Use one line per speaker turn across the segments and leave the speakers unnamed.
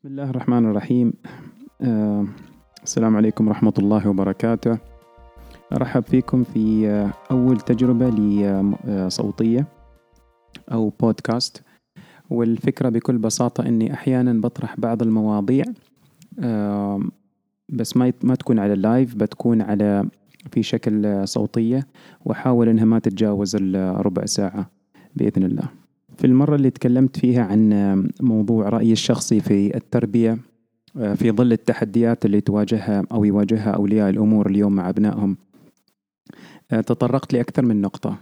بسم الله الرحمن الرحيم. آه، السلام عليكم ورحمة الله وبركاته. أرحب فيكم في آه، أول تجربة لي آه، آه، أو بودكاست والفكرة بكل بساطة أني أحيانا بطرح بعض المواضيع آه، بس ما ما تكون على اللايف بتكون على في شكل صوتية وأحاول أنها ما تتجاوز الربع ساعة بإذن الله. في المرة اللي تكلمت فيها عن موضوع رأيي الشخصي في التربية آه، في ظل التحديات اللي تواجهها أو يواجهها أولياء الأمور اليوم مع أبنائهم آه، تطرقت لأكثر من نقطة.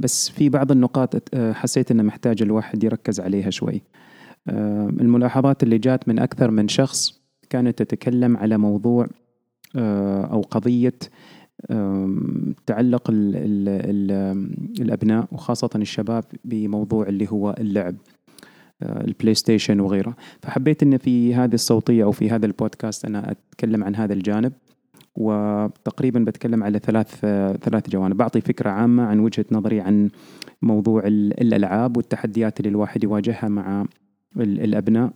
بس في بعض النقاط آه، حسيت أنه محتاج الواحد يركز عليها شوي. الملاحظات اللي جات من أكثر من شخص كانت تتكلم على موضوع أو قضية تعلق ال ال ال الأبناء وخاصة الشباب بموضوع اللي هو اللعب آه، البلاي ستيشن وغيره. فحبيت أن في هذه الصوتية أو في هذا البودكاست أنا أتكلم عن هذا الجانب وتقريبا بتكلم على ثلاث ثلاث جوانب. بعطي فكرة عامة عن وجهة نظري عن موضوع ال- الألعاب والتحديات اللي الواحد يواجهها مع ال- الأبناء.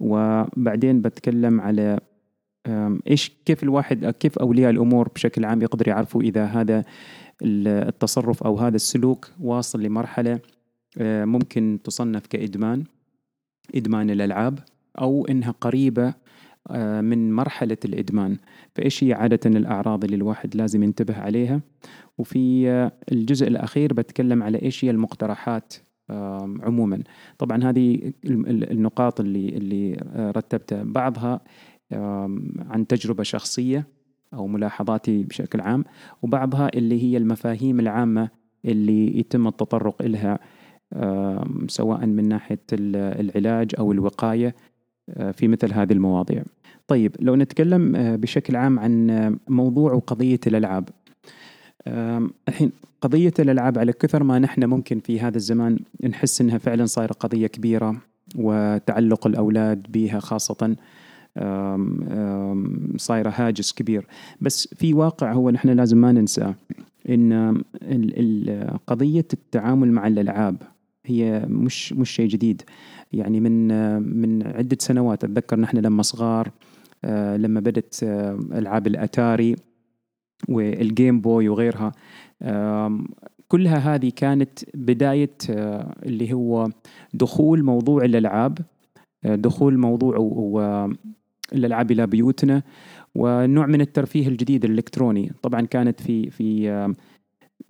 وبعدين بتكلم على إيش كيف الواحد كيف أولياء الأمور بشكل عام يقدروا يعرفوا إذا هذا ال- التصرف أو هذا السلوك واصل لمرحلة آه، ممكن تصنف كإدمان إدمان الألعاب أو إنها قريبة آه، من مرحلة الإدمان. فإيش هي عادة الأعراض اللي الواحد لازم ينتبه عليها؟ وفي آه، الجزء الأخير بتكلم على إيش هي المقترحات عموما. طبعا هذه ال- ال- النقاط اللي اللي رتبتها. بعضها عن تجربة شخصية أو ملاحظاتي بشكل عام وبعضها اللي هي المفاهيم العامة اللي يتم التطرق إلها سواء من ناحية ال- العلاج أو الوقاية آه، في مثل هذه المواضيع. طيب لو نتكلم آه، بشكل عام عن موضوع وقضيه الألعاب. آم، الحين قضية الألعاب على كثر ما نحن ممكن في هذا الزمان نحس إنها فعلا صايرة قضية كبيرة وتعلق الأولاد بها آم، صايره هاجس كبير. بس في واقع هو نحن لازم ما ننساه إن قضية التعامل مع الألعاب هي مش مش شيء جديد. يعني من من عدة سنوات أتذكر نحن لما صغار آه، لما بدت ألعاب الأتاري والجيم بوي وغيرها كلها هذه كانت بداية آه، اللي هو دخول موضوع الألعاب آه، دخول موضوع الالعاب إلى بيوتنا. ونوع من الترفيه الجديد الإلكتروني طبعا كانت في في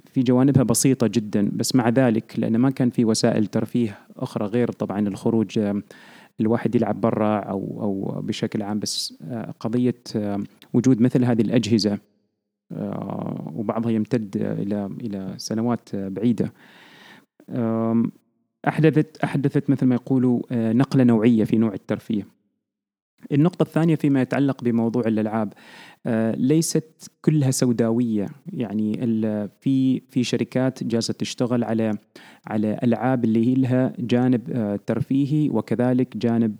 في جوانبها بسيطة جدا بس مع ذلك لأن ما كان في وسائل ترفيه أخرى غير طبعا الخروج الواحد يلعب برا أو أو بشكل عام بس قضية وجود مثل هذه الأجهزة آه، وبعضها يمتد إلى إلى سنوات بعيدة. أحدثت أحدثت مثل ما يقولوا آه، نقلة نوعية في نوع الترفيه. النقطة الثانية فيما يتعلق بموضوع الألعاب آه، ليست كلها سوداوية. يعني في في شركات جالسة تشتغل على على ألعاب اللي هي لها جانب آه، ترفيهي وكذلك جانب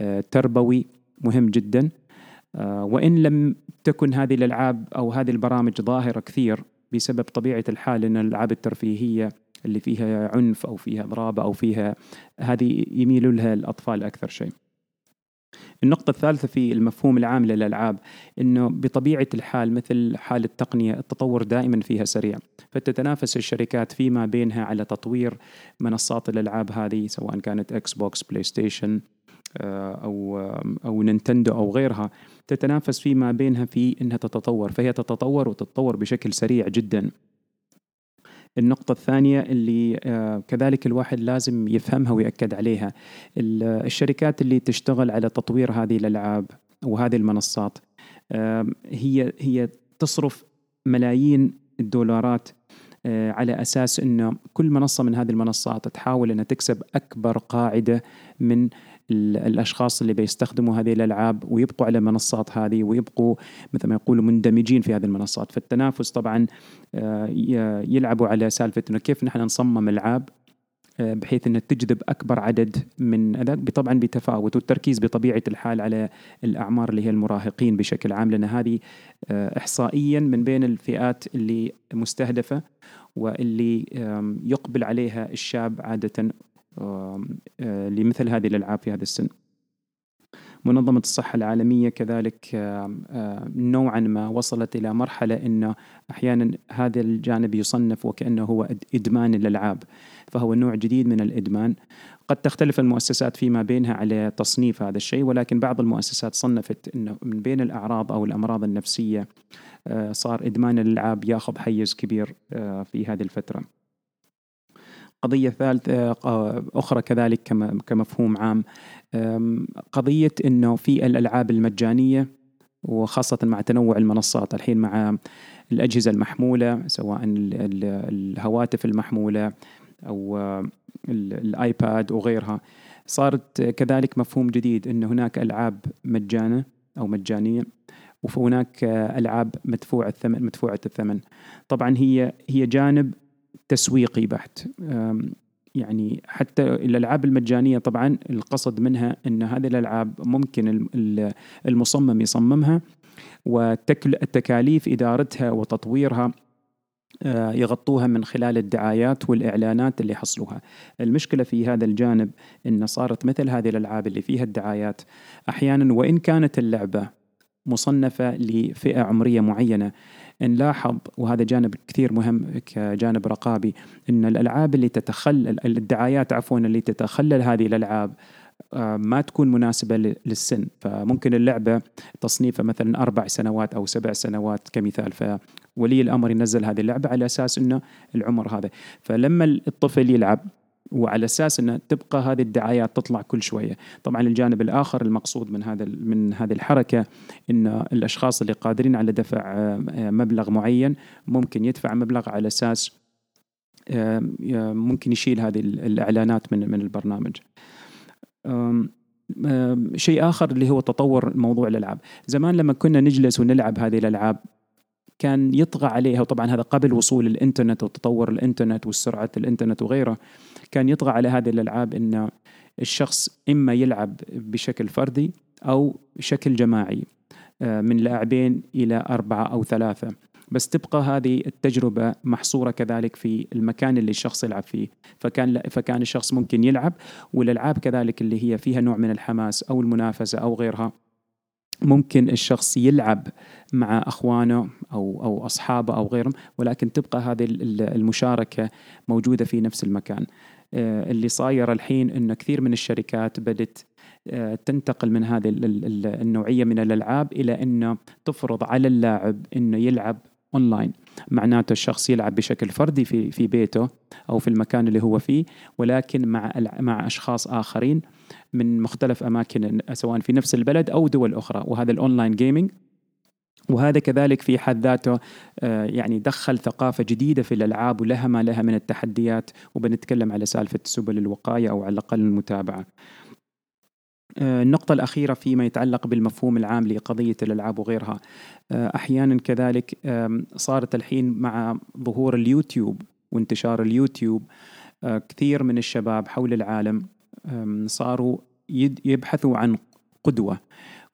آه، تربوي مهم جدا. وإن لم تكن هذه الألعاب أو هذه البرامج ظاهرة كثير بسبب طبيعة الحال أن الألعاب الترفيهية اللي فيها عنف أو فيها ضرابة أو فيها هذه يميل لها الأطفال أكثر شيء. النقطة الثالثة في المفهوم العام للألعاب أنه بطبيعة الحال مثل حال التقنية التطور دائما فيها سريع. فتتنافس الشركات فيما بينها على تطوير منصات الألعاب هذه سواء كانت إكس بوكس بلاي ستيشن أو أو نينتندو أو غيرها تتنافس فيما بينها في أنها تتطور. فهي تتطور وتتطور بشكل سريع جدا. النقطة الثانية اللي آه، كذلك الواحد لازم يفهمها ويأكد عليها. ال- الشركات اللي تشتغل على تطوير هذه الألعاب وهذه المنصات هي هي تصرف ملايين الدولارات آه، على أساس أنه كل منصة من هذه المنصات تحاول أنها تكسب أكبر قاعدة من ال- الأشخاص اللي بيستخدموا هذه الألعاب ويبقوا على المنصات هذه ويبقوا مثل ما يقولوا مندمجين في هذه المنصات. فالتنافس طبعا آه، يلعبوا على سالفة أنه كيف نحن نصمم ألعاب آه، بحيث إنها تجذب أكبر عدد من طبعا بتفاوت والتركيز بطبيعة الحال على الأعمار اللي هي المراهقين بشكل عام لأن هذه آه، احصائيا من بين الفئات اللي مستهدفة واللي يقبل عليها الشاب عادة لمثل هذه الألعاب في هذا السن. منظمة الصحة العالمية كذلك نوعا ما وصلت إلى مرحلة أنه أحيانا هذا الجانب يصنف وكأنه هو إدمان الألعاب فهو نوع جديد من الإدمان. قد تختلف المؤسسات فيما بينها على تصنيف هذا الشيء ولكن بعض المؤسسات صنفت أنه من بين الأعراض أو الأمراض النفسية صار إدمان الألعاب ياخذ حيز كبير في هذه الفترة. قضية ثالثة أخرى كذلك كمفهوم عام. قضية أنه في الألعاب المجانية وخاصة مع تنوع المنصات الحين مع الأجهزة المحمولة سواء الهواتف المحمولة أو الآيباد وغيرها. صارت كذلك مفهوم جديد أن هناك ألعاب مجانة أو مجانية وهناك ألعاب مدفوع الثمن مدفوعة الثمن. طبعا هي هي جانب تسويقي بحت يعني حتى الألعاب المجانية طبعا القصد منها إن هذه الألعاب ممكن المصمم يصممها والتكاليف إدارتها وتطويرها آه، يغطوها من خلال الدعايات والإعلانات اللي يحصلوها. المشكلة في هذا الجانب إن صارت مثل هذه الألعاب اللي فيها الدعايات أحيانا وإن كانت اللعبة مصنفة لفئة عمرية معينة نلاحظ وهذا جانب كثير مهم كجانب رقابي إن الألعاب اللي تتخلل الدعايات عفوا اللي تتخلل هذه الألعاب آه، ما تكون مناسبة للسن. فممكن اللعبة تصنيفها مثلا أربع سنوات أو سبع سنوات كمثال. فولي الأمر ينزل هذه اللعبة على أساس أنه العمر هذا. فلما الطفل يلعب وعلى أساس إن تبقى هذه الدعايات تطلع كل شوية، طبعا الجانب الآخر المقصود من هذا من هذه الحركة إن الأشخاص اللي قادرين على دفع آه، مبلغ معين ممكن يدفع مبلغ على أساس ممكن يشيل هذه الإعلانات من من البرنامج. شيء آخر اللي هو تطور موضوع الألعاب، زمان لما كنا نجلس ونلعب هذه الألعاب كان يطغى عليها وطبعا هذا قبل وصول الإنترنت وتطور الإنترنت والسرعة الإنترنت وغيره كان يطغى على هذه الألعاب إن الشخص إما يلعب بشكل فردي أو بشكل جماعي آه، من لاعبين إلى أربعة أو ثلاثة. بس تبقى هذه التجربة محصورة كذلك في المكان اللي الشخص يلعب فيه. فكان فكان الشخص ممكن يلعب والألعاب كذلك اللي هي فيها نوع من الحماس أو المنافسة أو غيرها ممكن الشخص يلعب مع أخوانه أو أو أصحابه أو غيرهم ولكن تبقى هذه المشاركة موجودة في نفس المكان. آه، اللي صاير الحين إنه كثير من الشركات بدت آه، تنتقل من هذه النوعية من الألعاب إلى إنه تفرض على اللاعب إنه يلعب اونلاين معناته الشخص يلعب بشكل فردي في في بيته أو في المكان اللي هو فيه ولكن مع مع أشخاص آخرين من مختلف أماكن سواء في نفس البلد أو دول أخرى وهذا ال online gaming وهذا كذلك في حد ذاته آه، يعني دخل ثقافة جديدة في الألعاب ولها ما لها من التحديات وبنتكلم على سالفة سبل الوقاية أو على الأقل المتابعة. آه، النقطة الأخيرة فيما يتعلق بالمفهوم العام لقضية الألعاب وغيرها. آه، أحيانا كذلك صارت الحين مع ظهور اليوتيوب وانتشار اليوتيوب كثير من الشباب حول العالم صاروا يبحثوا عن قدوة.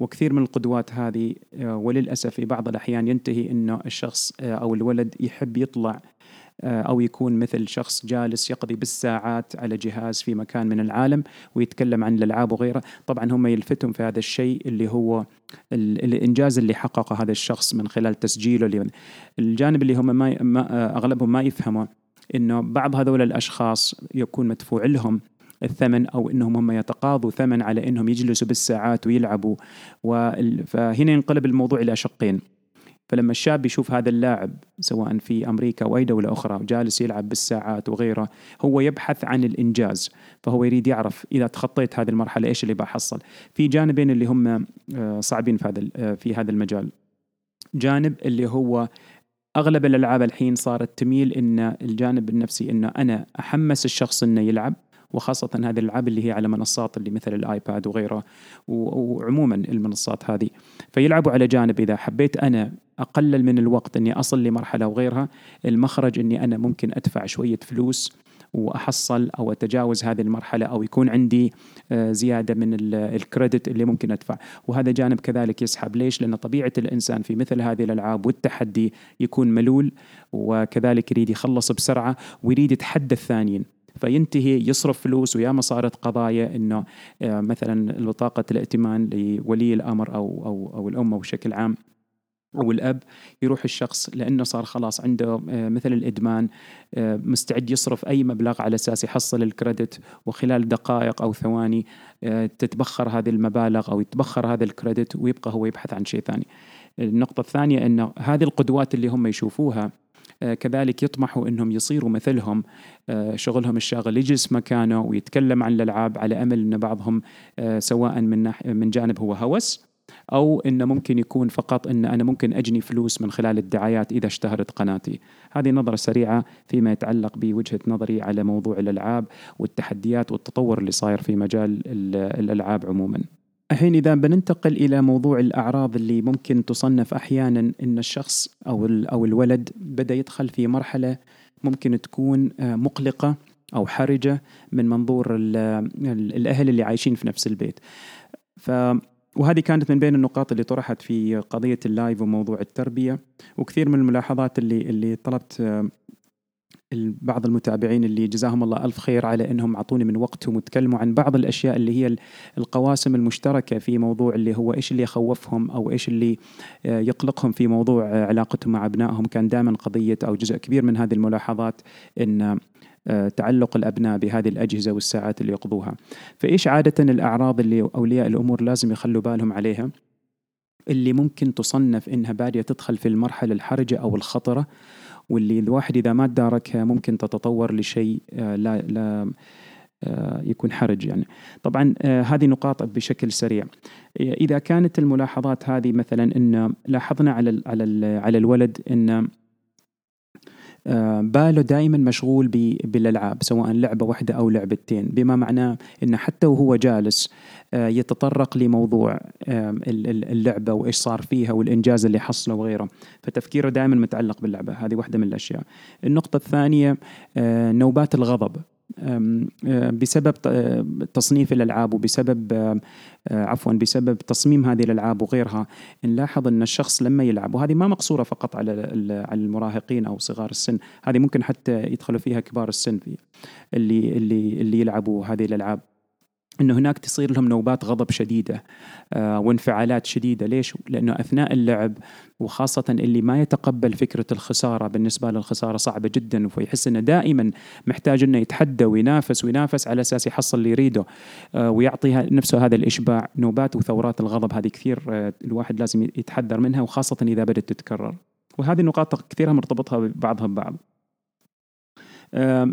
وكثير من القدوات هذه آه، وللأسف في بعض الأحيان ينتهي إنه الشخص آه، أو الولد يحب يطلع آه، أو يكون مثل شخص جالس يقضي بالساعات على جهاز في مكان من العالم ويتكلم عن الألعاب وغيره، طبعا هم يلفتهم في هذا الشيء اللي هو الإنجاز اللي حققه هذا الشخص من خلال تسجيله الجانب اللي هم ما أغلبهم ما يفهموا إنه بعض هذول الأشخاص يكون مدفوع لهم الثمن أو إنهم هم يتقاضوا ثمن على إنهم يجلسوا بالساعات ويلعبوا. فهنا ينقلب الموضوع إلى شقين. فلما الشاب يشوف هذا اللاعب سواء في أمريكا أو أي دولة أخرى جالس يلعب بالساعات وغيره هو يبحث عن الإنجاز. فهو يريد يعرف إذا تخطيت هذه المرحلة إيش اللي بحصل في جانبين اللي هم آه، صعبين في هذا آه، في هذا المجال. جانب اللي هو أغلب الألعاب الحين صارت تميل إن الجانب النفسي انه أنا أحمس الشخص إنه يلعب. وخاصة هذه الألعاب اللي هي على منصات اللي مثل الآيباد وغيره وعموما المنصات هذه. فيلعبوا على جانب إذا حبيت أنا أقلل من الوقت أني أصل لمرحلة وغيرها المخرج أني أنا ممكن أدفع شوية فلوس وأحصل أو أتجاوز هذه المرحلة أو يكون عندي آه، زيادة من الكريدت اللي ممكن أدفع. وهذا جانب كذلك يسحب. ليش؟ لأن طبيعة الإنسان في مثل هذه الألعاب والتحدي يكون ملول وكذلك يريد يخلص بسرعة ويريد يتحدى الثانيين. فينتهي يصرف فلوس وياما صارت قضايا إنه آه، مثلا بطاقه الائتمان لولي الأمر أو أو أو الأم بشكل عام أو الاب يروح الشخص لأنه صار خلاص عنده آه، مثل الإدمان آه، مستعد يصرف أي مبلغ على أساس يحصل الكريدت وخلال دقائق أو ثواني تتبخر هذه المبالغ أو يتبخر هذا الكريدت ويبقى هو يبحث عن شيء ثاني. النقطة الثانية إنه هذه القدوات اللي هم يشوفوها كذلك يطمحوا إنهم يصيروا مثلهم آه، شغلهم الشاغل يجلس مكانه ويتكلم عن الألعاب على أمل إن بعضهم آه، سواء من من جانب هو هوس أو إنه ممكن يكون فقط إن أنا ممكن أجني فلوس من خلال الدعايات إذا اشتهرت قناتي. هذه نظرة سريعة فيما يتعلق بوجهة نظري على موضوع الألعاب والتحديات والتطور اللي صاير في مجال الألعاب عموما. الحين إذا بننتقل إلى موضوع الأعراض اللي ممكن تصنف أحيانا أن الشخص أو أو الولد بدأ يدخل في مرحلة ممكن تكون آه، مقلقة أو حرجة من منظور الأهل اللي عايشين في نفس البيت. ف وهذه كانت من بين النقاط اللي طرحت في قضية اللايف وموضوع التربية وكثير من الملاحظات اللي اللي طلبت آه، بعض المتابعين اللي جزاهم الله ألف خير على أنهم أعطوني من وقتهم وتكلموا عن بعض الأشياء اللي هي القواسم المشتركة في موضوع اللي هو إيش اللي يخوفهم أو إيش اللي آه، يقلقهم في موضوع علاقتهم مع أبنائهم كان دائما قضية أو جزء كبير من هذه الملاحظات أن آه، تعلق الأبناء بهذه الأجهزة والساعات اللي يقضوها. فإيش عادة الأعراض اللي أولياء الأمور لازم يخلوا بالهم عليها؟ اللي ممكن تصنف إنها بادية تدخل في المرحلة الحرجة أو الخطرة واللي الواحد إذا ما تداركها ممكن تتطور لشيء آه، لا لا آه، يكون حرج يعني. طبعا آه، هذه نقاط بشكل سريع. إذا كانت الملاحظات هذه مثلا إن لاحظنا على على على الولد إن باله دائما مشغول بالألعاب سواء لعبة واحدة أو لعبتين. بما معناه انه حتى وهو جالس آه، يتطرق لموضوع اللعبة وإيش صار فيها والإنجاز اللي حصله وغيره. فتفكيره دائما متعلق باللعبة. هذه واحدة من الأشياء. النقطة الثانية آه، نوبات الغضب. بسبب تصنيف الألعاب وبسبب عفوا بسبب تصميم هذه الألعاب وغيرها نلاحظ إن الشخص لما يلعب وهذه ما مقصورة فقط على على المراهقين أو صغار السن هذه ممكن حتى يدخلوا فيها كبار السن اللي اللي اللي يلعبوا هذه الألعاب. إنه هناك تصير لهم نوبات غضب شديدة آه وانفعالات شديدة. ليش؟ لأنه أثناء اللعب وخاصة اللي ما يتقبل فكرة الخسارة بالنسبة للخسارة صعبة جدا ويحس إنه دائما محتاج إنه يتحدى وينافس وينافس على أساس يحصل اللي يريده آه ويعطي نفسه هذا الإشباع. نوبات وثورات الغضب هذه كثير آه الواحد لازم يتحذر منها وخاصة إذا بدأت تتكرر. وهذه النقاط كثيرها مرتبطها بعضها ببعض.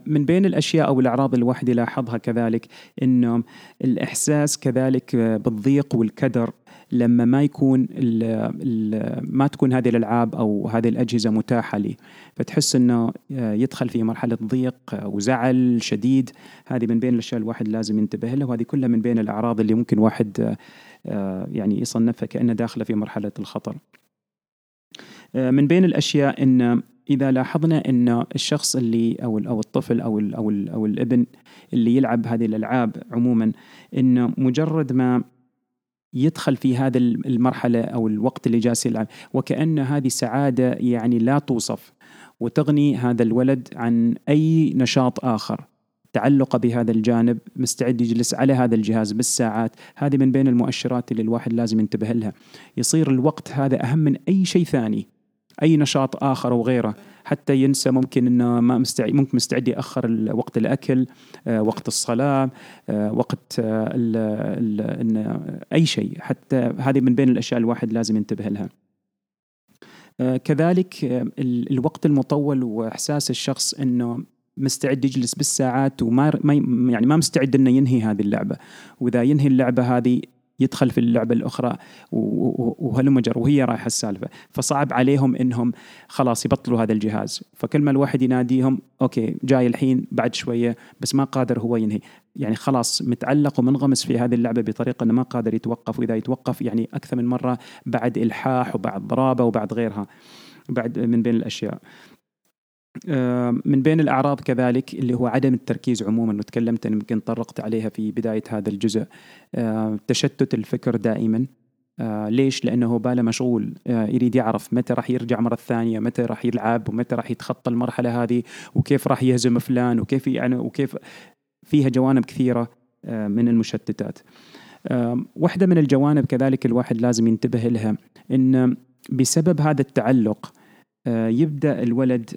من بين الأشياء أو الأعراض الواحد يلاحظها كذلك إنه الإحساس كذلك بالضيق والكدر لما ما يكون ال ال ما تكون هذه الألعاب أو هذه الأجهزة متاحة لي فتحس إنه آه، يدخل في مرحلة ضيق وزعل شديد هذه من بين الأشياء الواحد لازم ينتبه لها وهذه كلها من بين الأعراض اللي ممكن واحد آه، يعني يصنفها كأنه داخله في مرحلة الخطر. آه، من بين الأشياء ان إذا لاحظنا إن الشخص اللي أو أو الطفل أو ال أو ال أو الابن اللي يلعب هذه الألعاب عموما انه مجرد ما يدخل في هذا المرحلة أو الوقت اللي جالس يلعب وكأن هذه سعادة يعني لا توصف وتغني هذا الولد عن أي نشاط آخر تعلقه بهذا الجانب مستعد يجلس على هذا الجهاز بالساعات هذه من بين المؤشرات اللي الواحد لازم ينتبه لها. يصير الوقت هذا أهم من أي شيء ثاني. أي نشاط آخر أو غيره حتى ينسى ممكن إنه ما مستعد ممكن مستعد يأخر وقت الأكل آه، وقت الصلاة آه، وقت آه، ال ال أي شيء حتى هذه من بين الأشياء الواحد لازم ينتبه لها. كذلك الوقت المطول وإحساس الشخص إنه مستعد يجلس بالساعات وما يعني ما مستعد إنه ينهي هذه اللعبة. وإذا ينهي اللعبة هذه يدخل في اللعبة الأخرى وهلم جر وهي رايحة السالفة. فصعب عليهم إنهم خلاص يبطلوا هذا الجهاز. فكل ما الواحد يناديهم أوكي جاي الحين بعد شوية بس ما قادر هو ينهي. يعني خلاص متعلق ومنغمس في هذه اللعبة بطريقة أنه ما قادر يتوقف وإذا يتوقف يعني أكثر من مرة بعد إلحاح وبعد ضرابة وبعد غيرها بعد من بين الأشياء. من بين الأعراض كذلك اللي هو عدم التركيز عموما وتكلمت يمكن طرقت عليها في بداية هذا الجزء تشتت الفكر دائما آه ليش؟ لأنه هو باله مشغول آه يريد يعرف متى راح يرجع مرة ثانية متى راح يلعب ومتى راح يتخطى المرحلة هذه وكيف راح يهزم فلان وكيف يعني وكيف فيها جوانب كثيرة آه من المشتتات واحدة من الجوانب كذلك الواحد لازم ينتبه لها إن بسبب هذا التعلق يبدأ الولد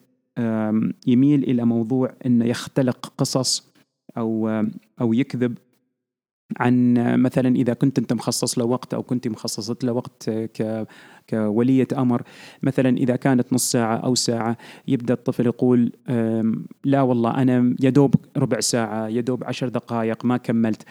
يميل إلى موضوع إنه يختلق قصص أو أو يكذب عن مثلا إذا كنت أنت مخصص له وقت أو كنت مخصصت له وقت ك كولية أمر. مثلا إذا كانت نص ساعة أو ساعة يبدأ الطفل يقول لا والله أنا يدوب ربع ساعة يدوب عشر دقائق ما كملت.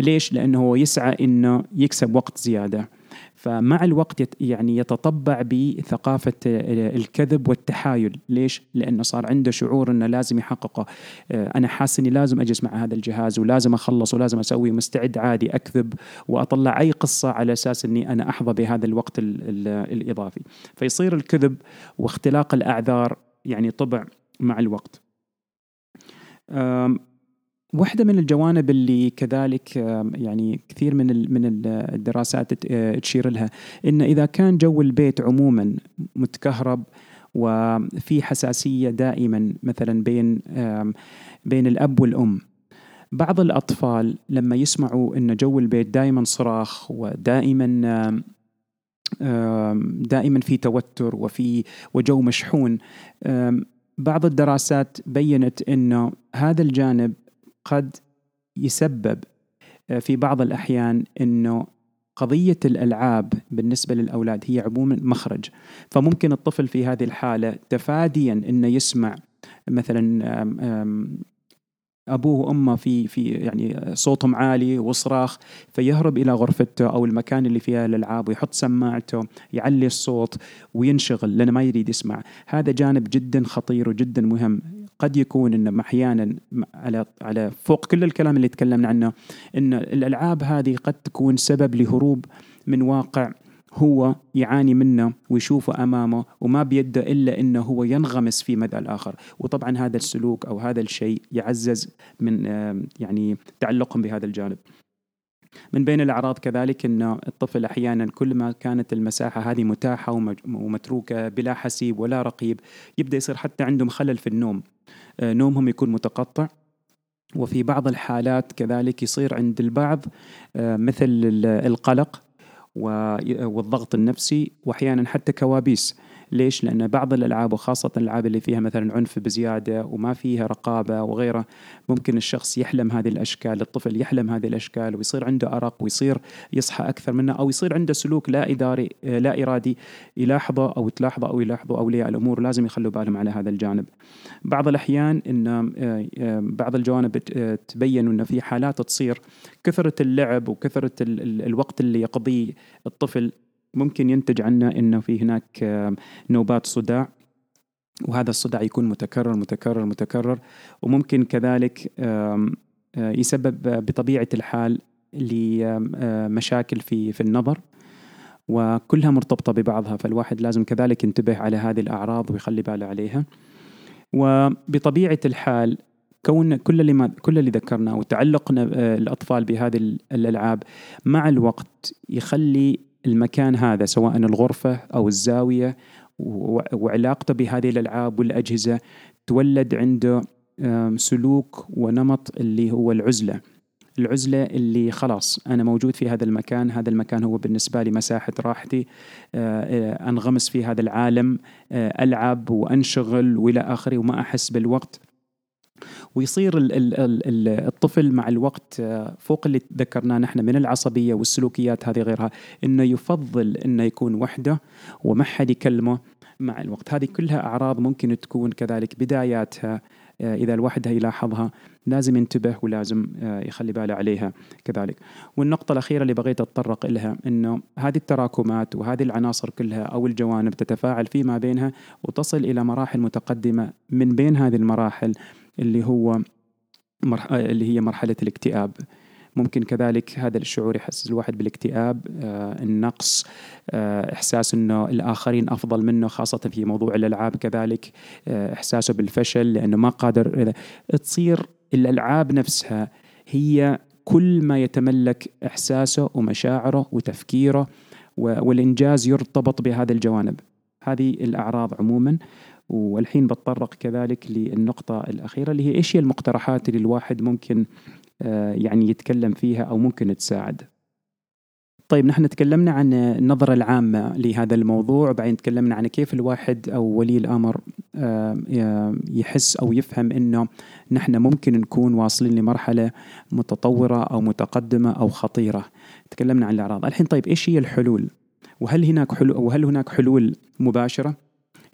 ليش لأنه هو يسعى إنه يكسب وقت زيادة. فمع الوقت يعني يتطبع بثقافة الكذب والتحايل. ليش؟ لأنه صار عنده شعور أنه لازم يحققه. آه، أنا حاسس أني لازم أجلس مع هذا الجهاز ولازم أخلص ولازم أسوي مستعد عادي أكذب وأطلع أي قصة على أساس أني أنا أحظى بهذا الوقت الإضافي. فيصير الكذب واختلاق الأعذار يعني طبع مع الوقت. واحدة من الجوانب اللي كذلك يعني كثير من من الدراسات تشير لها. إن إذا كان جو البيت عموما متكهرب وفي حساسية دائما مثلا بين بين الأب والأم بعض الأطفال لما يسمعوا إن جو البيت دائما صراخ ودائما دائما في توتر وفي وجو مشحون بعض الدراسات بينت إنه هذا الجانب قد يسبب آه، في بعض الأحيان أنه قضية الألعاب بالنسبة للأولاد هي عموما مخرج. فممكن الطفل في هذه الحالة تفاديا أنه يسمع مثلا أبوه وأمه في في يعني صوتهم عالي وصراخ فيهرب إلى غرفته أو المكان اللي فيها الألعاب ويحط سماعته يعلي الصوت وينشغل لأنه ما يريد يسمع. هذا جانب جدا خطير وجدا مهم. قد يكون انه أحيانا على على فوق كل الكلام اللي تكلمنا عنه إن الألعاب هذه قد تكون سبب لهروب من واقع هو يعاني منه ويشوفه أمامه وما بيده إلا إنه هو ينغمس في مدى الآخر، وطبعا هذا السلوك أو هذا الشيء يعزز من يعني تعلقهم بهذا الجانب. من بين الأعراض كذلك إن الطفل أحيانا كل ما كانت المساحة هذه متاحة ومتروكة بلا حسيب ولا رقيب يبدأ يصير حتى عندهم خلل في النوم. آه، نومهم يكون متقطع. وفي بعض الحالات كذلك يصير عند البعض آه، مثل القلق والضغط النفسي وأحيانا حتى كوابيس. ليش؟ لأن بعض الألعاب وخاصة الألعاب اللي فيها مثلا عنف بزيادة وما فيها رقابة وغيره ممكن الشخص يحلم هذه الأشكال الطفل يحلم هذه الأشكال ويصير عنده أرق ويصير يصحى أكثر منه أو يصير عنده سلوك لا إداري لا إرادي يلاحظه أو تلاحظه أو يلاحظه أولياء الأمور لازم يخلوا بالهم على هذا الجانب بعض الأحيان أن آه، آه، بعض الجوانب تبين أن في حالات تصير كثرة اللعب وكثرة الوقت اللي يقضيه الطفل ممكن ينتج عنه إنه في هناك نوبات صداع وهذا الصداع يكون متكرر متكرر متكرر وممكن كذلك آه، يسبب بطبيعة الحال لمشاكل في في النظر وكلها مرتبطة ببعضها فالواحد لازم كذلك ينتبه على هذه الأعراض ويخلي باله عليها. وبطبيعة الحال كون كل اللي ما كل اللي ذكرناه وتعلقنا آه، الأطفال بهذه الألعاب مع الوقت يخلي المكان هذا سواء الغرفة أو الزاوية وعلاقته بهذه الألعاب والأجهزة تولد عنده سلوك ونمط اللي هو العزلة. العزلة اللي خلاص أنا موجود في هذا المكان هذا المكان هو بالنسبة لي مساحة راحتي آه، آه، أنغمس في هذا العالم آه، ألعب وأنشغل وإلى آخره وما أحس بالوقت. ويصير الطفل مع الوقت آه، فوق اللي ذكرناه نحن من العصبية والسلوكيات هذه غيرها إنه يفضل إنه يكون وحده وما حد يكلمه مع الوقت. هذه كلها أعراض ممكن تكون كذلك بداياتها آه، إذا الواحد يلاحظها لازم ينتبه ولازم آه، يخلي باله عليها كذلك. والنقطة الأخيرة اللي بغيت أتطرق لها أنه هذه التراكمات وهذه العناصر كلها أو الجوانب تتفاعل فيما بينها وتصل إلى مراحل متقدمة من بين هذه المراحل اللي هو مرح... اللي هي مرحلة الاكتئاب. ممكن كذلك هذا الشعور يحسس الواحد بالاكتئاب آه النقص آه إحساس أنه الآخرين أفضل منه خاصة في موضوع الألعاب كذلك آه إحساسه بالفشل لأنه ما قادر تصير الألعاب نفسها هي كل ما يتملك إحساسه ومشاعره وتفكيره والإنجاز يرتبط بهذه الجوانب. هذه الأعراض عموما. والحين بتطرق كذلك للنقطة الأخيرة اللي هي إيش هي المقترحات اللي الواحد ممكن آه، يعني يتكلم فيها أو ممكن تساعد؟ طيب نحن تكلمنا عن النظرة العامة لهذا الموضوع وبعدين تكلمنا عن كيف الواحد أو ولي الأمر آه، يحس أو يفهم أنه نحن ممكن نكون واصلين لمرحلة متطورة أو متقدمة أو خطيرة. تكلمنا عن الأعراض. الحين طيب إيش هي الحلول؟ وهل هناك حلول وهل هناك حلول مباشرة؟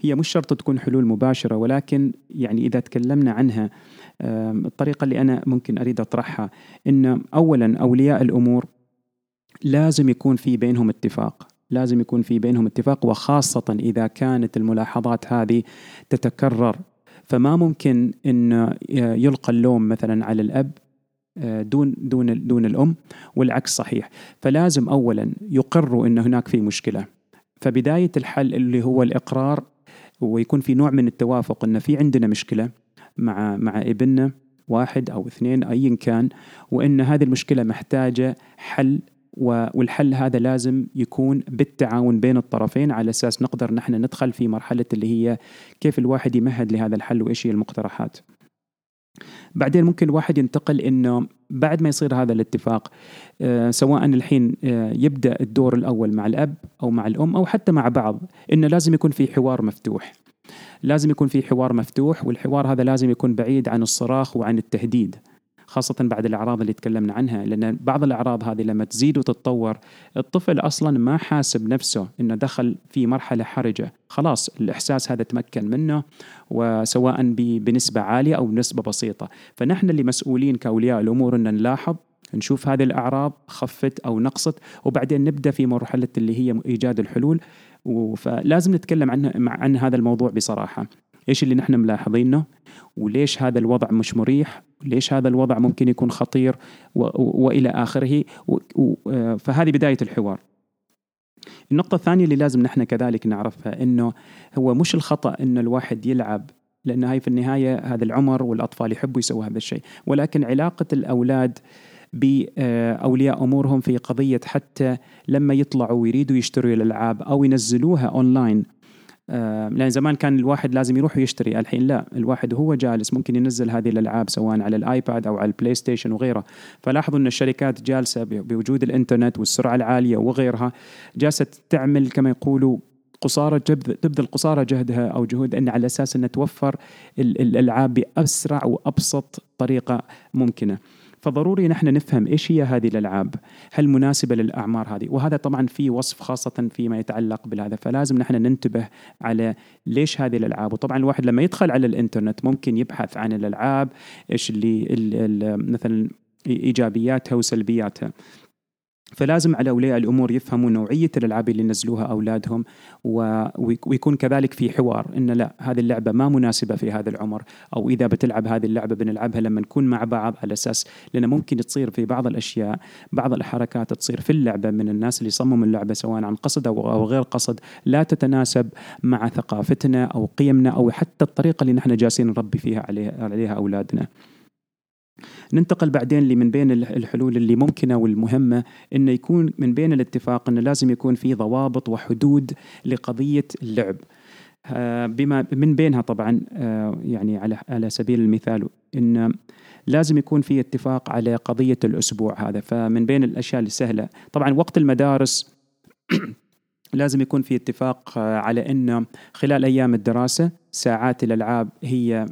هي مش شرط تكون حلول مباشرة ولكن يعني إذا تكلمنا عنها الطريقة اللي أنا ممكن أريد أطرحها إن أولا أولياء الأمور لازم يكون في بينهم اتفاق لازم يكون في بينهم اتفاق وخاصة إذا كانت الملاحظات هذه تتكرر. فما ممكن أن يلقى اللوم مثلا على الأب آه، دون دون دون الأم والعكس صحيح. فلازم أولا يقروا أن هناك في مشكلة. فبداية الحل اللي هو الإقرار ويكون في نوع من التوافق أن في عندنا مشكلة مع مع ابننا واحد أو اثنين أيا كان وأن هذه المشكلة محتاجة حل والحل هذا لازم يكون بالتعاون بين الطرفين على أساس نقدر نحن ندخل في مرحلة اللي هي كيف الواحد يمهد لهذا الحل وإيش هي المقترحات. بعدين ممكن الواحد ينتقل إنه بعد ما يصير هذا الاتفاق آه سواء الحين آه يبدأ الدور الأول مع الأب أو مع الأم أو حتى مع بعض إنه لازم يكون في حوار مفتوح. لازم يكون في حوار مفتوح والحوار هذا لازم يكون بعيد عن الصراخ وعن التهديد. خاصة بعد الأعراض اللي تكلمنا عنها لأن بعض الأعراض هذه لما تزيد وتتطور الطفل أصلا ما حاسب نفسه أنه دخل في مرحلة حرجة. خلاص الإحساس هذا تمكن منه وسواء بنسبة عالية أو بنسبة بسيطة. فنحن اللي مسؤولين كأولياء الأمور أن نلاحظ نشوف هذه الأعراض خفت أو نقصت وبعدين نبدأ في مرحلة اللي هي إيجاد الحلول. فلازم نتكلم عن هذا الموضوع بصراحة. إيش اللي نحن ملاحظينه؟ وليش هذا الوضع مش مريح؟ ليش هذا الوضع ممكن يكون خطير وإلى آخره؟ فهذه بداية الحوار. النقطة الثانية اللي لازم نحن كذلك نعرفها إنه هو مش الخطأ انه الواحد يلعب لأن هاي في النهاية هذا العمر والأطفال يحبوا يسووا هذا الشيء. ولكن علاقة الأولاد بأولياء أمورهم في قضية حتى لما يطلعوا ويريدوا يشتروا الألعاب أو ينزلوها أونلاين آه، لأن زمان كان الواحد لازم يروح ويشتري الحين لا الواحد وهو جالس ممكن ينزل هذه الألعاب سواء على الآيباد أو على البلاي ستيشن وغيره فلاحظوا إن الشركات جالسة بوجود الإنترنت والسرعة العالية وغيرها جالسة تعمل كما يقولوا قصارى تبذل قصارى جهدها أو جهود إن على أساس انها توفر الألعاب بأسرع وأبسط طريقة ممكنة. فضروري نحن نفهم إيش هي هذه الألعاب هل مناسبة للأعمار هذه؟ وهذا طبعا في وصف خاصة فيما يتعلق بهذا فلازم نحن ننتبه على ليش هذه الألعاب. وطبعا الواحد لما يدخل على الإنترنت ممكن يبحث عن الألعاب إيش اللي مثلا إيجابياتها وسلبياتها. فلازم على أولياء الأمور يفهموا نوعية الألعاب اللي ينزلوها أولادهم ويكون كذلك في حوار إن لا هذه اللعبة ما مناسبة في هذا العمر أو إذا بتلعب هذه اللعبة بنلعبها لما نكون مع بعض على أساس لأن ممكن تصير في بعض الأشياء بعض الحركات تصير في اللعبة من الناس اللي صمموا اللعبة سواء عن قصد أو غير قصد لا تتناسب مع ثقافتنا أو قيمنا أو حتى الطريقة اللي نحن جالسين نربي فيها عليها عليها أولادنا. ننتقل بعدين لمن بين الحلول اللي ممكنة والمهمة انه يكون من بين الاتفاق انه لازم يكون في ضوابط وحدود لقضية اللعب. آه، بما من بينها طبعا آه، يعني على على سبيل المثال إن لازم يكون في اتفاق على قضية الأسبوع هذا فمن بين الأشياء السهلة طبعا وقت المدارس لازم يكون في اتفاق آه، على انه خلال أيام الدراسة ساعات الألعاب هي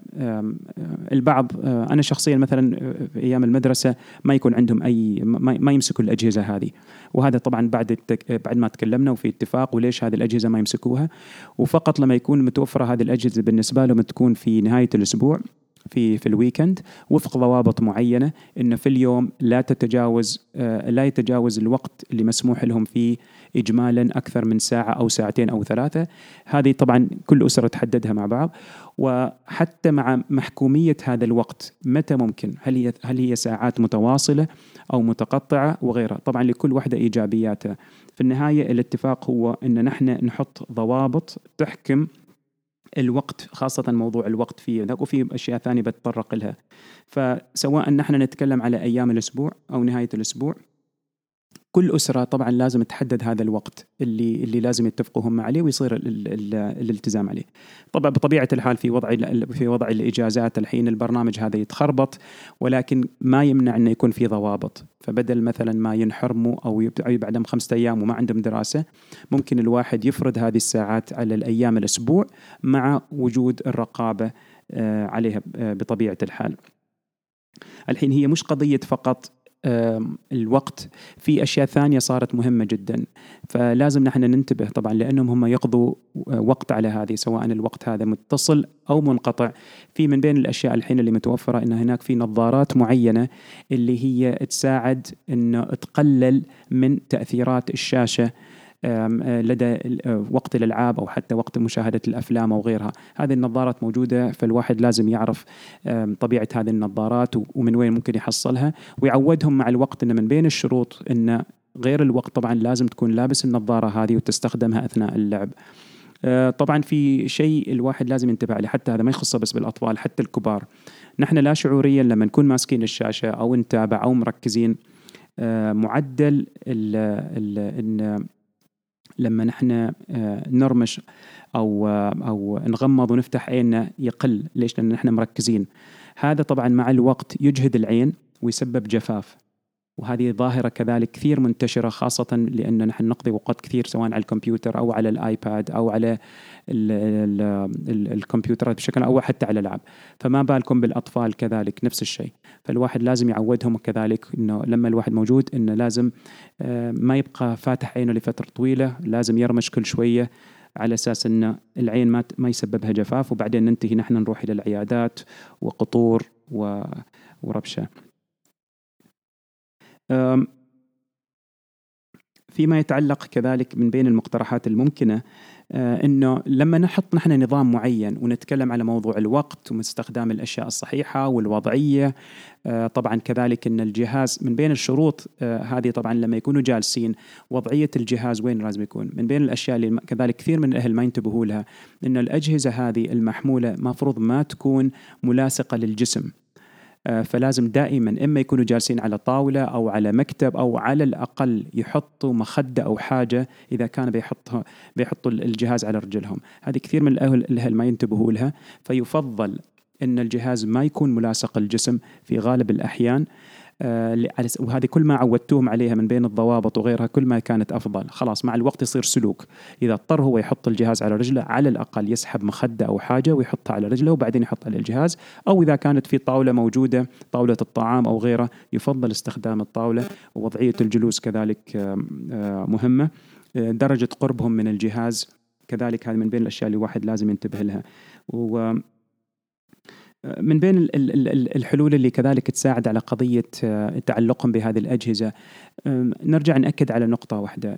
البعض آه، أنا شخصيا مثلا آه، في أيام المدرسة ما يكون عندهم أي ما يمسكوا الأجهزة هذه. وهذا طبعا بعد بعد ما تكلمنا وفي اتفاق وليش هذه الأجهزة ما يمسكوها. وفقط لما يكون متوفرة هذه الأجهزة بالنسبة لهم تكون في نهاية الأسبوع في في الويكند وفق ضوابط معينة انه في اليوم لا تتجاوز لا يتجاوز الوقت اللي مسموح لهم فيه اجمالا أكثر من ساعة أو ساعتين أو ثلاثة. هذه طبعا كل أسرة تحددها مع بعض. وحتى مع محكومية هذا الوقت متى ممكن؟ هل هي هل هي ساعات متواصلة أو متقطعة وغيرها؟ طبعا لكل واحدة إيجابياتها. في النهاية الاتفاق هو إن نحن نحط ضوابط تحكم الوقت خاصة موضوع الوقت فيه. وفي أشياء ثانية بتطرق لها. فسواء نحن نتكلم على أيام الأسبوع أو نهاية الأسبوع كل أسرة طبعا لازم تحدد هذا الوقت اللي اللي لازم يتفقوا هم عليه ويصير ال ال الالتزام عليه. طبعا بطبيعة الحال في وضع في وضع الإجازات الحين البرنامج هذا يتخربط ولكن ما يمنع إنه يكون في ضوابط، فبدل مثلا ما ينحرموا أو يبعد عندهم خمسة أيام وما عندهم دراسة ممكن الواحد يفرض هذه الساعات على الأيام الأسبوع مع وجود الرقابة آه، عليها آه، بطبيعة الحال. الحين هي مش قضية فقط الوقت. في أشياء ثانية صارت مهمة جدا. فلازم نحن ننتبه طبعا لأنهم هم يقضوا آه، وقت على هذه سواء الوقت هذا متصل أو منقطع. في من بين الأشياء الحين اللي متوفرة إن هناك في نظارات معينة اللي هي تساعد إنه تقلل من تأثيرات الشاشة لدى آه، وقت الألعاب أو حتى وقت مشاهدة الأفلام أو غيرها، هذه النظارات موجودة فالواحد لازم يعرف طبيعة هذه النظارات ومن وين ممكن يحصلها ويعودهم مع الوقت ان من بين الشروط ان غير الوقت طبعا لازم تكون لابس النظارة هذه وتستخدمها أثناء اللعب. آه، طبعا في شيء الواحد لازم ينتبه عليه حتى هذا ما يخص بس بالأطفال حتى الكبار. نحن لا شعوريا لما نكون ماسكين الشاشة أو نتابع أو مركزين معدل ال ال لما نحن آه، نرمش أو آه، أو نغمض ونفتح عيننا يقل. ليش؟ لأن نحن مركزين. هذا طبعا مع الوقت يجهد العين ويسبب جفاف. وهذه ظاهرة كذلك كثير منتشرة خاصة لأن نحن نقضي وقت كثير سواء على الكمبيوتر أو على الآيباد أو على الكمبيوترات بشكل أو حتى على الألعاب فما بالكم بالأطفال كذلك نفس الشيء فالواحد لازم يعودهم كذلك أنه لما الواحد موجود أنه لازم آه، ما يبقى فاتح عينه لفترة طويلة لازم يرمش كل شوية على أساس إن العين ما ما يسببها جفاف وبعدين ننتهي نحن نروح إلى العيادات وقطور وربشة. فيما يتعلق كذلك من بين المقترحات الممكنة آه، إنه لما نحط نحن نظام معين ونتكلم على موضوع الوقت واستخدام الأشياء الصحيحة والوضعية آه، طبعا كذلك إن الجهاز من بين الشروط آه، هذه طبعا لما يكونوا جالسين وضعية الجهاز وين لازم يكون؟ من بين الأشياء اللي كذلك كثير من الاهل ما ينتبهوا لها إن الأجهزة هذه المحمولة مفروض ما تكون ملاصقة للجسم. فلازم دائما إما يكونوا جالسين على طاولة أو على مكتب أو على الأقل يحطوا مخدة أو حاجة إذا كان بيحطها بيحطوا الجهاز على رجلهم، هذه كثير من الاهل ما ينتبهوا لها. فيفضل إن الجهاز ما يكون ملاصق الجسم في غالب الأحيان. آه، وهذه كل ما عودتوهم عليها من بين الضوابط وغيرها كل ما كانت أفضل. خلاص مع الوقت يصير سلوك. إذا اضطر هو يحط الجهاز على رجله على الأقل يسحب مخدة أو حاجة ويحطها على رجله وبعدين يحط على الجهاز. أو إذا كانت في طاولة موجودة طاولة الطعام أو غيره يفضل استخدام الطاولة ووضعية الجلوس كذلك آه، مهمة. آه، درجة قربهم من الجهاز كذلك هذه من بين الأشياء اللي الواحد لازم ينتبه لها. و من بين الحلول اللي كذلك تساعد على قضية آه، تعلقهم بهذه الأجهزة. نرجع نأكد على نقطة واحدة.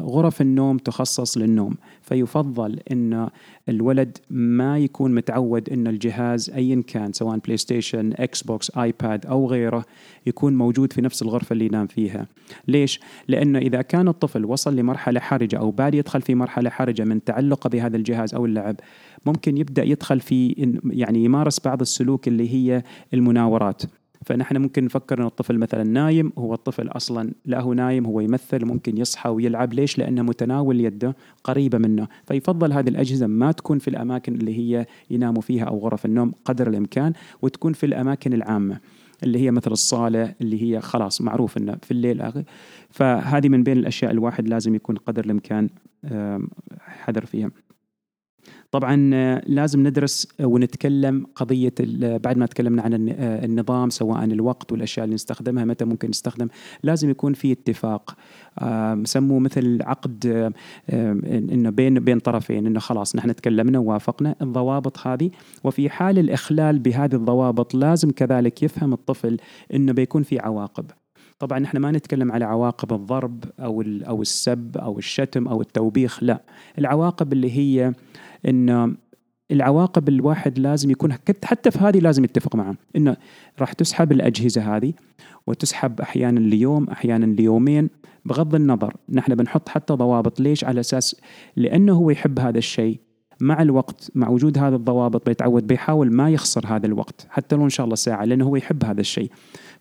غرف النوم تخصص للنوم فيفضل أن الولد ما يكون متعود أن الجهاز أيا كان سواء PlayStation Xbox iPad أو غيره يكون موجود في نفس الغرفة اللي ينام فيها. ليش؟ لأنه إذا كان الطفل وصل لمرحلة حرجة أو بادي يدخل في مرحلة حرجة من تعلقه بهذا الجهاز أو اللعب ممكن يبدأ يدخل في يعني يمارس بعض السلوك اللي هي المناورات فنحن ممكن نفكر ان الطفل مثلا نايم هو الطفل أصلا لا هو نايم هو يمثل ممكن يصحى ويلعب ليش؟ لأنه متناول يده قريبة منه فيفضل هذه الأجهزة ما تكون في الأماكن اللي هي يناموا فيها أو غرف النوم قدر الإمكان وتكون في الأماكن العامة اللي هي مثل الصالة اللي هي خلاص معروف إنه في الليل فهذه من بين الأشياء الواحد لازم يكون قدر الإمكان حذر فيها. طبعا آه، لازم ندرس ونتكلم قضية بعد ما تكلمنا عن آه، النظام سواء الوقت والأشياء اللي نستخدمها متى ممكن نستخدم. لازم يكون في اتفاق. سموه مثل عقد إنه بين بين طرفين إنه خلاص نحن تكلمنا ووافقنا الضوابط هذه. وفي حال الإخلال بهذه الضوابط لازم كذلك يفهم الطفل إنه بيكون في عواقب. طبعا نحن ما نتكلم على عواقب الضرب أو أو السب أو الشتم أو التوبيخ لا. العواقب اللي هي إن العواقب الواحد لازم يكون حتى في هذه لازم يتفق معه انه راح تسحب الأجهزة هذه وتسحب أحيانا ليوم أحيانا ليومين بغض النظر نحن بنحط حتى ضوابط. ليش؟ على أساس لأنه هو يحب هذا الشيء. مع الوقت مع وجود هذه الضوابط بيتعود بيحاول ما يخسر هذا الوقت حتى لو إن شاء الله ساعة لأنه هو يحب هذا الشيء.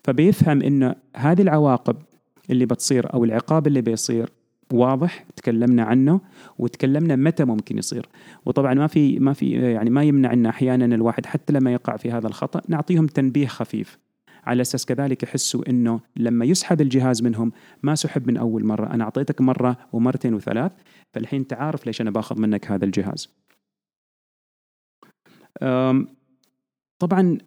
فبيفهم انه هذه العواقب اللي بتصير أو العقاب اللي بيصير واضح تكلمنا عنه وتكلمنا متى ممكن يصير. وطبعا ما في ما في يعني ما يمنع ان أحيانا الواحد حتى لما يقع في هذا الخطأ نعطيهم تنبيه خفيف. على أساس كذلك يحسوا إنه لما يسحب الجهاز منهم ما سحب من أول مرة أنا أعطيتك مرة ومرتين وثلاث فالحين انت عارف ليش أنا باخذ منك هذا الجهاز. طبعا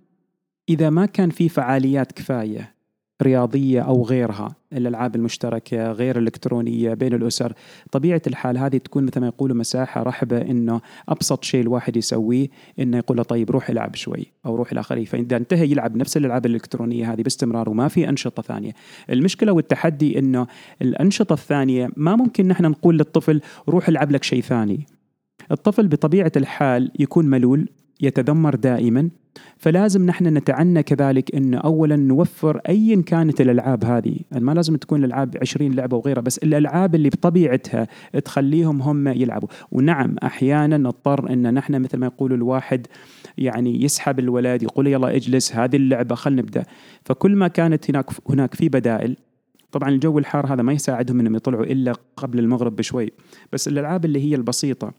إذا ما كان في فعاليات كفاية رياضية أو غيرها الألعاب المشتركة غير الإلكترونية بين الأسر. طبيعة الحال هذه تكون مثل ما يقولوا مساحة رحبة إنه أبسط شيء الواحد يسويه إنه يقول له طيب روح العب شوي أو روح إلى فإذا انتهى يلعب نفس الألعاب الإلكترونية هذه باستمرار وما في أنشطة ثانية. المشكلة والتحدي إنه الأنشطة الثانية ما ممكن نحن نقول للطفل روح العب لك شيء ثاني. الطفل بطبيعة الحال يكون ملول يتذمر دائما فلازم نحن نتعنى كذلك انه اولا نوفر ايا كانت الألعاب هذه. ما لازم تكون الألعاب 20 لعبة وغيرها بس الألعاب اللي بطبيعتها تخليهم هم يلعبوا. ونعم أحيانا نضطر إن نحن مثل ما يقول الواحد يعني يسحب الولد يقول يلا اجلس هذه اللعبة خلينا نبدأ. فكل ما كانت هناك هناك في بدائل طبعا الجو الحار هذا ما يساعدهم إنهم يطلعوا إلا قبل المغرب بشوي. بس الألعاب اللي هي البسيطة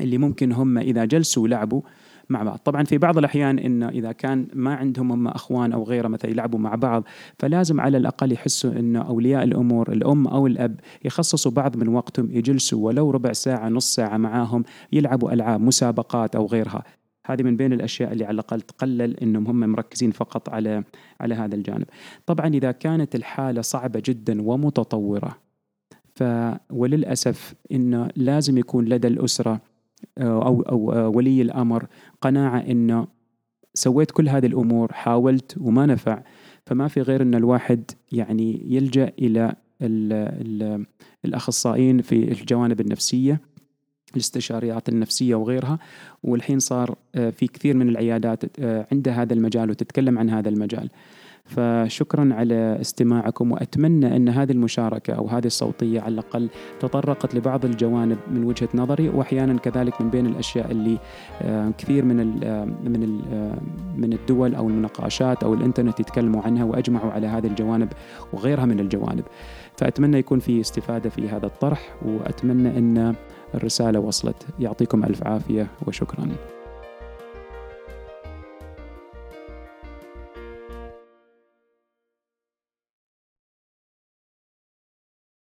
اللي ممكن هم إذا جلسوا ولعبوا مع بعض طبعا في بعض الأحيان إنه إذا كان ما عندهم هم أخوان أو غيره مثلا يلعبوا مع بعض فلازم على الأقل يحسوا إنه أولياء الأمور الأم أو الأب يخصصوا بعض من وقتهم يجلسوا ولو ربع ساعة نص ساعة معاهم يلعبوا ألعاب مسابقات أو غيرها هذه من بين الأشياء اللي على الأقل تقلل إنهم هم مركزين فقط على على هذا الجانب. طبعا إذا كانت الحالة صعبة جدا ومتطورة ف وللأسف انه لازم يكون لدى الأسرة أو أو ولي الأمر قناعة إنه سويت كل هذه الأمور حاولت وما نفع. فما في غير إن الواحد يعني يلجأ إلى ال ال الأخصائيين في الجوانب النفسية الاستشاريات النفسية وغيرها. والحين صار آه، في كثير من العيادات آه، عندها هذا المجال وتتكلم عن هذا المجال. فشكرا على استماعكم وأتمنى أن هذه المشاركة أو هذه الصوتية على الأقل تطرقت لبعض الجوانب من وجهة نظري واحيانا كذلك من بين الأشياء اللي آه، كثير من من آه، من الدول أو المناقشات أو الإنترنت يتكلموا عنها وأجمعوا على هذه الجوانب وغيرها من الجوانب. فأتمنى يكون في استفادة في هذا الطرح وأتمنى أن الرسالة وصلت. يعطيكم ألف عافية وشكرا.